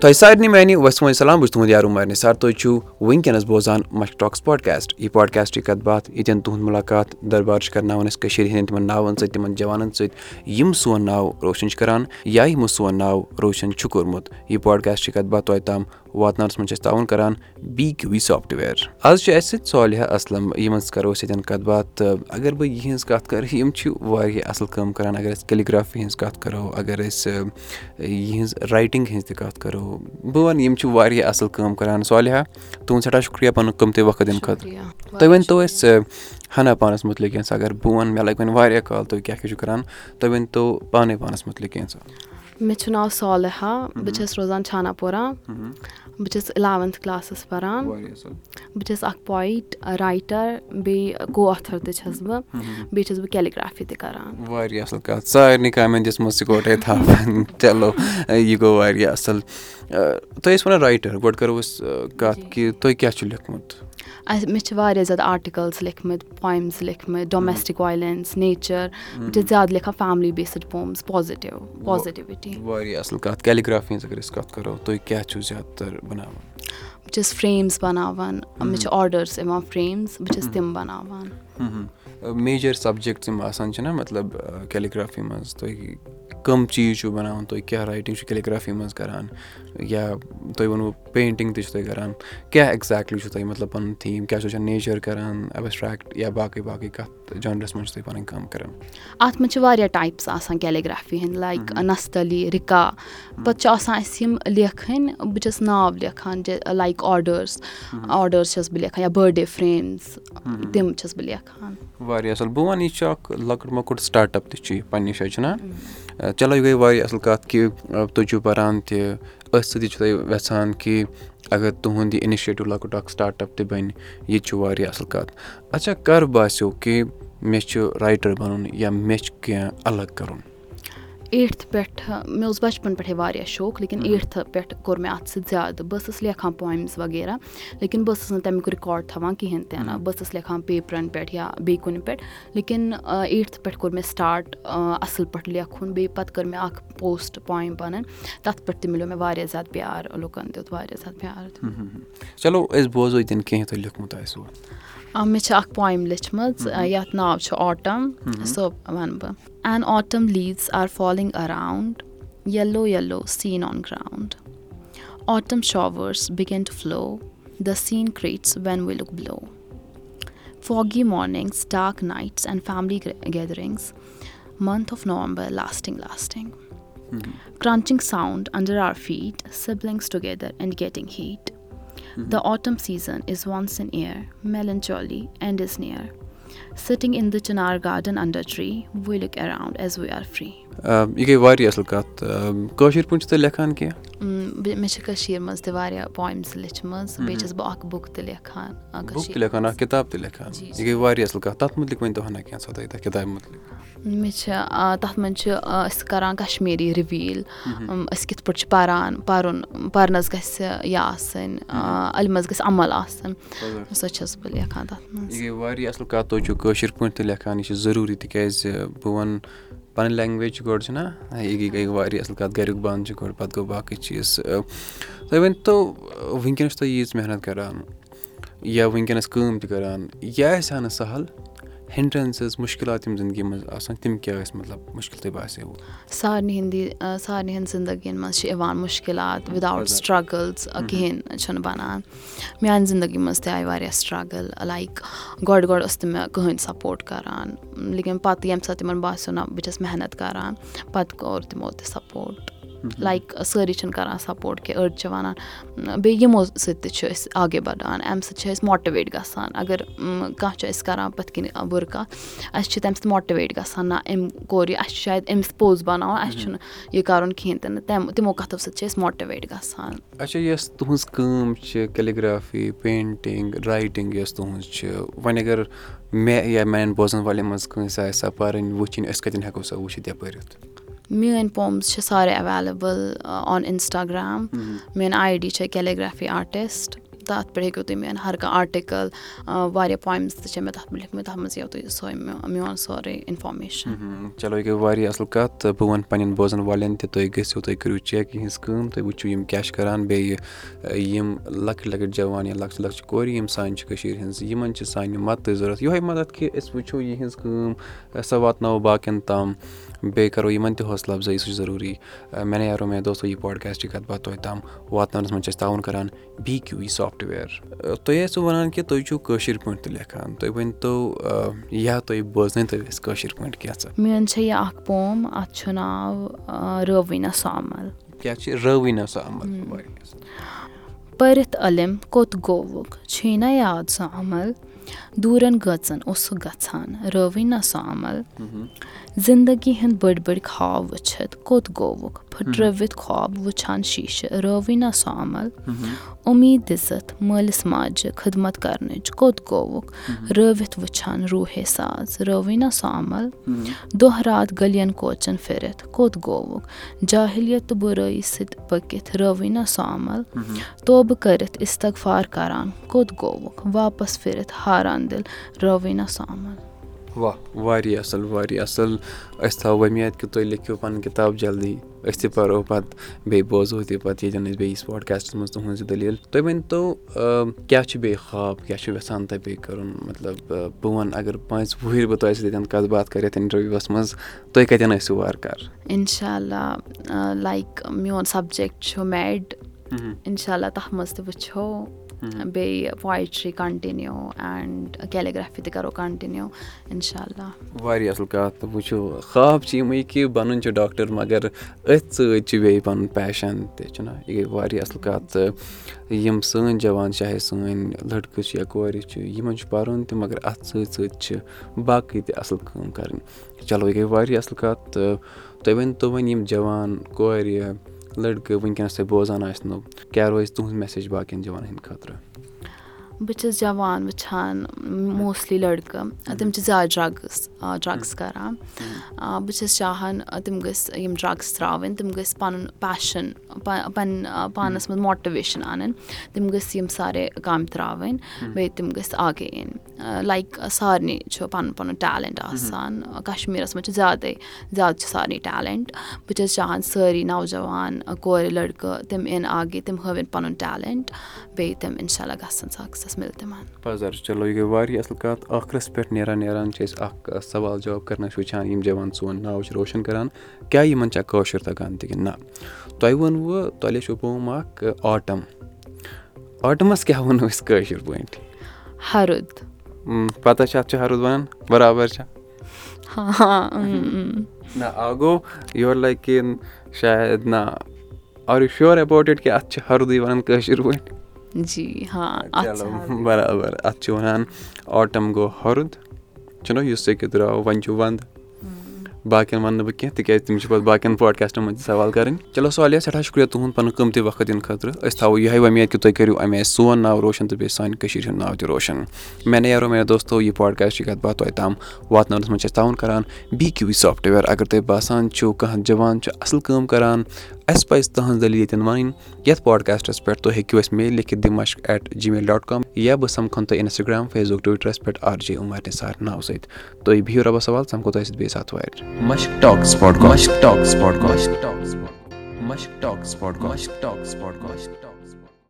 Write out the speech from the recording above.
تۄہہِ سارنٕے میانہِ وسمو سلام بہٕ چھُس تُہُنٛد یارو مارنہِ سر تُہۍ چھِو وٕنکیٚنس بوزان مش ٹاکس پاڈکاسٹ یہِ پاڈکاسٹٕچ کتھ باتھ ییٚتٮ۪ن تُہُنٛد مُلاقات دربار چھِ کرناوان أسۍ کٔشیٖر ہِنٛدٮ۪ن تِمن ناوَن سۭتۍ تِمن جوانن سۭتۍ یِم سون ناو روشن چھِ کران یا یِمو سون ناو روشن چھُ کوٚرمُت یہِ پاڈکاسٹٕچ کتھ باتھ توتہِ تام واتناونس منٛز چھِ أسۍ تعاوُن کران بی کیو وی سافٹویر۔ آز چھُ اَسہِ سۭتۍ صالحہ اسلم یِمن سۭتۍ کرو أسۍ ییٚتٮ۪ن کتھ باتھ تہٕ اگر بہٕ یِہٕنٛز کتھ کرٕ یِم چھِ واریاہ اَصٕل کٲم کران۔ اگر أسۍ کیلِگرافی ہِنٛز کتھ کرو اگر أسۍ یِہٕنٛز رایٹِنٛگ ہِنٛز تہِ کتھ کرو بہٕ وَنہٕ یِم چھِ واریاہ اَصٕل کٲم کران۔ صالحہ تُہُنٛد سٮ۪ٹھاہ شُکریہ پَنُن قۭمتی وقت دِنہٕ خٲطرٕ۔ تُہۍ ؤنۍ تو اَسہِ ہنا پانَس مُتعلِق کینٛژھا اگر بہٕ وَنہٕ مےٚ لَگہِ وۄنۍ واریاہ کال تُہۍ کیٛاہ کیٛاہ چھُو کَران؟ تُہۍ ؤنۍ تو پانَے پانَس مُتعلِق کینٛژھا مےٚ چھُ ناو صالحہ بہٕ چھَس روزان چھانا پورہ بہٕ چھَس اِلیوَنتھ کلاسَس پَران بہٕ چھَس اَکھ پویِٹ رایٹَر بیٚیہِ کو آتھَر تہِ چھَس بہٕ بیٚیہِ چھَس بہٕ کیلِگرٛافی تہِ کَران واریاہ اَصٕل کَتھ سارنٕے کامٮ۪ن دِژمٕژ سِکوٹَے تھاوان چلو یہِ گوٚو واریاہ اَصٕل تُہۍ ٲسۍ وَنان رایٹَر گۄڈٕ کَرو أسۍ کَتھ کہِ تُہۍ کیٛاہ چھُو لیوٚکھمُت اَسہِ مےٚ چھِ واریاہ زیادٕ آٹِکَلٕز لیکھمٕتۍ پویمٕز لیکھمٕتۍ ڈومیسٹِک وایلٮ۪نٕس نیچَر بہٕ چھَس زیادٕ لیکھان family based poems positive positivity واریاہ اَصٕل کَتھ۔ کیلِگرٛافی ہِنٛز اگر أسۍ کَتھ کَرو تُہۍ کیٛاہ چھُو زیادٕ تَر بَناوان؟ بہٕ چھَس فرٛیمٕز بَناوان مےٚ چھِ آرڈٲرٕس یِوان فرٛیمٕز بہٕ چھَس تِم بَناوان۔ میجَر سَبجَکٹٕس یِم آسان چھِنہ مطلب کیلِگرٛافی منٛز تُہۍ کٕم چیٖز چھُو بَناوان تُہۍ کیٛاہ رایٹِنٛگ چھُو کیلِگرٛافی منٛز کَران یا تُہۍ ووٚنوُ پینٹِنٛگ تہِ چھُو تُہۍ کَران کیٛاہ ایٚگزیکٹلی چھُو تۄہہِ مطلب پَنُن تھیٖم کیٛاہ وٕچھان نیچَر کَران ایبسٹرٛیکٹ یا باقٕے باقٕے کَتھ جانرَس منٛز چھُو تُہۍ پَنٕنۍ کٲم کَران؟ اَتھ منٛز چھِ واریاہ ٹایپٕس آسان کیلِگرٛافی ہِنٛدۍ لایِک نستعلی رِکا پَتہٕ چھِ آسان اَسہِ یِم لیکھٕنۍ بہٕ چھَس ناو لیکھان لایِک آرڈٲرٕس آرڈٲرٕس چھَس بہٕ لیکھان یا بٔرڈے فرٛیمٕز تِم چھَس بہٕ لیکھان. واریاہ اَصٕل بہٕ وَنہٕ یہِ چھُ اَکھ لۄکُٹ مۄکُٹ سٹاٹ اَپ تہِ چھُ یہِ پنٛنہِ جایہِ چھُنہ چلو یہِ گٔے واریاہ اَصٕل کَتھ کہِ تُہۍ چھُو پَران تہِ أتھۍ سۭتی چھُو تُہۍ وٮ۪ژھان کہِ اگر تُہُنٛد یہِ اِنِشیٹِو لۄکُٹ اَکھ سٹاٹ اَپ تہِ بَنہِ یہِ تہِ چھُ واریاہ اَصٕل کَتھ۔ اچھا کَر باسیٚو کہِ مےٚ چھُ رایٹَر بَنُن یا مےٚ چھُ کینٛہہ الگ کَرُن ایٹتھٕ پٮ۪ٹھٕ مےٚ اوس بَچپَن پٮ۪ٹھَے واریاہ شوق لیکِن ایٹتھٕ پٮ۪ٹھ کوٚر مےٚ اَتھ سۭتۍ زیادٕ۔ بہٕ ٲسٕس لیکھان پویمٕز وغیرہ لیکِن بہٕ ٲسٕس نہٕ تَمیُک رِکاڈ تھاوان کِہیٖنۍ تہِ نہٕ۔ بہٕ ٲسٕس لیکھان پیپرَن پٮ۪ٹھ یا بیٚیہِ کُنہِ پٮ۪ٹھ لیکِن ایٹتھٕ پٮ۪ٹھ کوٚر مےٚ سٹاٹ اَصٕل پٲٹھۍ لیکھُن۔ بیٚیہِ پَتہٕ کٔر مےٚ اَکھ پوسٹ پویم پَنٕنۍ تَتھ پٮ۪ٹھ تہِ مِلیو مےٚ واریاہ زیادٕ پیار لُکَن دیُت واریاہ زیادٕ پیار۔ چلو أسۍ بوزو ییٚتٮ۪ن کینٛہہ تۄہہِ لیوٚکھمُت آسِوٕ مےٚ چھِ اکھ پویم لیٚچھمٕژ یَتھ ناو چھُ آٹَم سۄ وَنہٕ بہٕ in autumn leaves are falling around yellow yellow scene on ground autumn showers begin to follow the scene creates when will look below foggy mornings dark nights and family gatherings month of November lasting lasting crunching sound under our feet siblings together and getting heat the autumn season is once in year mellow chilly and is near sitting in the chinar garden under tree we look around as we are free یہِ گٔے واریاہ اَصٕل کَتھ کٲشِر پٲٹھۍ چھِو تُہۍ لیکھان کینٛہہ مےٚ چھِ کٔشیٖرِ منٛز تہِ واریاہ پویمٕز لیٚچھمٕژ بیٚیہِ چھَس بہٕ اکھ بُک تہِ لیکھان بُک تہِ لیکھان اکھ کِتاب تہِ لیکھان یہِ گٔے واریاہ اَصٕل کَتھ تَتھ مُتعلِق ؤنۍ تو ہنا کینٛژھا تۄہہِ تَتھ کِتابہِ مُتعلِق مےٚ چھِ تَتھ منٛز چھِ أسۍ کَران کَشمیٖری رِویٖل أسۍ کِتھ پٲٹھۍ چھِ پَران پَرُن پَرنَس گژھِ یہِ آسٕنۍ علمَس گژھِ عمل آسٕنۍ. سۄ چھَس بہٕ لیکھان تَتھ منٛز. یہِ گٔے واریاہ اَصٕل کَتھ تُہۍ چھُو کٲشِر پٲٹھۍ تہِ لیکھان یہِ چھِ ضروٗری تِکیازِ بہٕ وَنہٕ پَنٕنۍ لینٛگویج چھِ گۄڈٕ چھِنہ یہِ گٔے واریاہ اَصٕل کَتھ گَریُک بنٛد چھِ گۄڈٕ پَتہٕ گوٚو باقٕے چیٖز. تُہۍ ؤنۍتو وٕنکیٚنَس چھُ تُہۍ ییٖژ محنت کَران یا وٕنکیٚنَس کٲم تہِ کَران یہِ آسہِ ہا نہٕ سَہل ہِنٛڈرَنسٕز مُشکِلات یِم زِندگی منٛز آسان تِم کیٛاہ ٲسۍ مطلب مُشکِل تۄہہِ باسیو سارنٕے ہِنٛدی سارنٕے ہٕنٛدۍ زِندگی منٛز چھِ یِوان مُشکِلات وِدآوُٹ سٹرٛگٕلز کِہیٖنۍ چھُنہٕ بَنان میٛانہِ زِندگی منٛز تہِ آیہِ واریاہ سٹرٛگٕل لایِک گۄڈٕ گۄڈٕ ٲس نہٕ مےٚ کٕہٕنۍ سَپوٹ کَران لیکِن پَتہٕ ییٚمہِ ساتہٕ تِمَن باسیٚو نہ بہٕ چھَس محنت کَران پَتہٕ کوٚر تِمو تہِ سَپوٹ لایِک سٲری چھِنہٕ کَران سَپوٹ کینٛہہ أڑۍ چھِ وَنان بیٚیہِ یِمو سۭتۍ تہِ چھِ أسۍ آگے بَڑان اَمہِ سۭتۍ چھِ أسۍ ماٹِویٹ گژھان اگر کانٛہہ چھُ اَسہِ کَران پٔتھۍ کِنۍ بُرٕ کَتھ اَسہِ چھِ تَمہِ سۭتۍ ماٹِویٹ گژھان نہ أمۍ کوٚر یہِ اَسہِ چھُ شاید أمِس پوٚز بَناوُن اَسہِ چھُنہٕ یہِ کَرُن کِہیٖنۍ تہِ نہٕ تَمہِ تِمو کَتھو سۭتۍ چھِ أسۍ ماٹِویٹ گژھان اچھا یۄس تُہٕنٛز کٲم چھِ کیلِگرٛافی پینٹِنٛگ رایٹِنٛگ یۄس تُہٕنٛز چھِ وۄنۍ اگر مےٚ یا میانٮ۪ن بوزَن والٮ۪ن منٛز کٲنٛسہِ آسہِ سۄ پَرٕنۍ وٕچھِنۍ أسۍ کَتٮ۪ن ہٮ۪کو سۄ وٕچھِتھ یا پٔرِتھ میٲنۍ پومٕز چھِ سارے ایویلیبٕل آن اِنسٹاگرٛام میٲنۍ آی ڈی چھےٚ کیلِگرٛافی آرٹِسٹ تَتھ پٮ۪ٹھ ہیٚکِو تُہۍ میٲنۍ ہر کانٛہہ آرٹِکَل واریاہ پویمٕز تہِ چھےٚ مےٚ تَتھ پٮ۪ٹھ لیکھمٕتۍ تَتھ منٛز یِیو تۄہہِ سۄے میون سورُے اِنفارمیشَن چلو یہِ گٔے واریاہ اَصٕل کَتھ تہٕ بہٕ وَنہٕ پنٛنٮ۪ن بوزَن والٮ۪ن تہِ تُہۍ گٔژھِو تُہۍ کٔرِو چیک یِہٕنٛز کٲم تُہۍ وٕچھِو یِم کیاہ چھِ کَران بیٚیہِ یِم لۄکٕٹۍ لۄکٕٹۍ جوان یا لۄکچہِ لۄکچہِ کورِ یِم سانہِ چھِ کٔشیٖرِ ہِنٛز یِمَن چھِ سانہِ مَدتٕچ ضوٚرَتھ یِہوٚے مَدَد کہِ أسۍ وٕچھو یِہٕنٛز کٲم سۄ واتناوو باقٕیَن تام بیٚیہِ کَرو یِمَن تہِ حوصلہٕ اَفضٲیی سُہ چھِ ضروٗری۔ مےٚ نے یارو مےٚ دوستو یہِ پاڈکاسٹٕچ کَتھ باتھ توتہِ تام واتناونَس منٛز چھِ أسۍ تعاوُن کَران بی کیوٗ وی سافٹوِیَر تُہۍ ٲسِو وَنان کہِ تُہۍ چھُو کٲشِر پٲٹھۍ تہِ لیکھان۔ تُہۍ ؤنۍتو یا تُہۍ بوزنٲیتو أسۍ کٲشِر پٲٹھۍ کینٛژھا میٲنۍ چھےٚ یہِ اَکھ پوم اَتھ چھُ ناو رٲویٖنا سامَل۔ کیٛاہ چھِ رٲویٖنا سا عمل پٔرِتھ علِم کوٚت گوٚوُکھ چھُے نہ یاد سُہ دوٗرَن گٔژَن اوسُکھ گژھان رٲویٖنا سُہ عمل زِندگی ہٕنٛدۍ بٔڑۍ بٔڑۍ خاب وٕچھِتھ کوٚت گوٚوُکھ پھٕٹرٲوِتھ خواب وٕچھان شیٖشہٕ رٲویٖنا سُہ عمل اُمید دِژٕتھ مٲلِس ماجہِ خدمت کَرنٕچ کوٚت گوٚوُکھ رٲوِتھ وٕچھان روٗحے ساز رٲویٖنا سُہ عمل دۄہ راتھ گٔلین کوچَن پھِرِتھ کوٚت گوٚوُکھ جاہِلیت تہٕ بُرٲیی سۭتۍ پٔکِتھ رٲویٖنا سُہ عمل توبہٕ کٔرِتھ اِستغفار کَران کوٚت گوٚوُکھ واپَس پھِرِتھ ہاران دِل رٲویٖنا سُہ عمل واہ واریاہ اَصٕل واریاہ اَصٕل. أسۍ تھاوو وۄمید کہِ تُہۍ لیکھِو پَنٕنۍ کِتاب جلدی. أسۍ تہِ پَرو پَتہٕ بیٚیہِ بوزو تہِ پَتہٕ ییٚتٮ۪ن أسۍ بیٚیِس پاڈکاسٹَس منٛز تُہٕنٛز یہِ دٔلیٖل. تُہۍ ؤنۍتو کیٛاہ چھُ بیٚیہِ خاب کیٛاہ چھُ یَژھان تۄہہِ بیٚیہِ کَرُن؟ مطلب بہٕ وَنہٕ اگر پانٛژِ وُہٕرۍ بہٕ تۄہہِ سۭتۍ ییٚتٮ۪ن کَتھ باتھ کَرٕ یَتھ اِنٹَروِوَس منٛز تُہۍ کَتٮ۪ن ٲسِو وارٕکار اِنشاء اللہ لایک میون سَبجَکٹ چھُ میڈ. اِنشاء اللہ تَتھ منٛز تہِ وٕچھو بیٚیہِ پویٹرٛی کَنٹِنیوٗ اینٛڈ کیلیٖگرٛافی تہِ کَرو کَنٹِنیوٗ اِنشاء اللہ واریاہ اَصٕل کَتھ تہٕ وٕچھو خاب چھِ یِمٕے کہِ بَنُن چھُ ڈاکٹر مگر أتھۍ سۭتۍ چھِ بیٚیہِ پَنُن پیشَن تہِ چھُنہ یہِ گٔے واریاہ اَصٕل کَتھ تہٕ یِم سٲنۍ جوان چاہے سٲنۍ لٔڑکہٕ چھِ یا کورِ چھِ یِمَن چھُ پَرُن تہِ مگر اَتھ سۭتۍ سۭتۍ چھِ باقٕے تہِ اَصٕل کٲم کَرٕنۍ چلو یہِ گٔے واریاہ اَصٕل کَتھ تہٕ تُہۍ ؤنۍتو وۄنۍ یِم جوان کورِ لٔڑکہٕ وٕنکٮ۪نَس تۄہہِ بوزان آسنو کیٛاہ روزِ تُہُنٛد میسیج باقٕیَن جوانَن ہِنٛدِ خٲطرٕ بہٕ چھَس جوان وٕچھان موسٹلی لٔڑکہٕ تِم چھِ زیادٕ ڈرٛگٕس ڈرٛگٕس کَران۔ بہٕ چھَس چاہان تِم گٔژھۍ یِم ڈرٛگٕس ترٛاوٕنۍ تِم گٔژھۍ پَنُن پیشَن پَنٕنۍ پانَس منٛز ماٹِویشَن اَنٕنۍ۔ تِم گٔژھۍ یِم سارے کامہِ ترٛاوٕنۍ بیٚیہِ تِم گٔژھۍ آگے یِنۍ لایک سارنٕے چھُ پَنُن پَنُن ٹیلٮ۪نٛٹ آسان۔ کَشمیٖرَس منٛز چھِ زیادَے زیادٕ چھِ سارنٕے ٹیلٮ۪نٛٹ بہٕ چھَس چاہان سٲری نوجوان کورِ لٔڑکہٕ تِم یِن آگے تِم ہٲوِنۍ پَنُن ٹیلٮ۪نٛٹ بیٚیہِ تِم اِنشاء اللہ گژھن سَکسَس مِلہِ تِمَن پَزَر چلو یہِ گٔے واریاہ اَصٕل کَتھ ٲخرَس پٮ۪ٹھ نیران نیران چھِ أسۍ اَکھ سوال جواب کَرنَس وٕچھان یِم جوان سون ناو چھِ روشَن کَران کیٛاہ یِمَن چھا کٲشُر تَگان تہِ کِنہٕ نہ تۄہہِ ووٚنوُ تۄہہِ لیٚچھو پوم اَکھ آٹَم آٹَمَس کیٛاہ وَنو أسۍ کٲشِر پٲٹھۍ ہَرُد پَتہ چھِ اَتھ چھِ ہَرُد وَنان بَرابَر چھا نہ آ گوٚو یورٕ لَگہِ کِن شاید نہ are you sure about it کہِ اَتھ چھِ ہَردٕے وَنان کٲشِر پٲٹھۍ چلو بَرابَر اَتھ چھِ وَنان آٹَم گوٚو ہَرُد چھُنہ یُس ژےٚ کہِ درٛاو وۄنۍ چھُ وَندٕ باقٕیَن وَنہٕ نہٕ بہٕ کینٛہہ تِکیازِ تِم چھِ پَتہٕ باقٕیَن پاڈکاسٹَن منٛز تہِ سوال کَرٕنۍ چلو سوالیہ سٮ۪ٹھاہ شُکریہ تُہُنٛد پَنُن قۭمتی وقت دِنہٕ خٲطرٕ أسۍ تھاوو یِہوٚے وۄمید کہِ تُہۍ کٔرِو اَمہِ آیہِ سون ناو روشَن تہٕ بیٚیہِ سانہِ کٔشیٖرِ ہُنٛد ناو تہِ روشَن مےٚ نے یارو مےٚ دوستو یہِ پاڈکاسٹٕچ کَتھ باتھ توتہِ تام واتناونَس منٛز چھِ أسۍ تعاوُن کَران بی کیوٗ وی سافٹوِیَر اگر تۄہہِ باسان چھُو کانٛہہ جوان چھُ اَصٕل کٲم کَران اَسہِ پَزِ تٕہٕنٛز دٔلیٖل ییٚتٮ۪ن وَنٕنۍ۔ یَتھ پاڈکاسٹَس پٮ۪ٹھ تُہۍ ہیٚکِو اَسہِ میل لیکھِتھ دِ مَشق at G mail dot com یا بہٕ سَمکھَن تۄہہِ اِنَسٹاگرٛام فیس بُک ٹُوِٹرَس پٮ۪ٹھ آر جے عُمر نِثار ناو سۭتۍ۔ تُہۍ بِہِو رۄبَس سوال سَمکھو تۄہہِ سۭتۍ بیٚیہِ ساتہٕ وارِ۔ مشک ٹاک مشک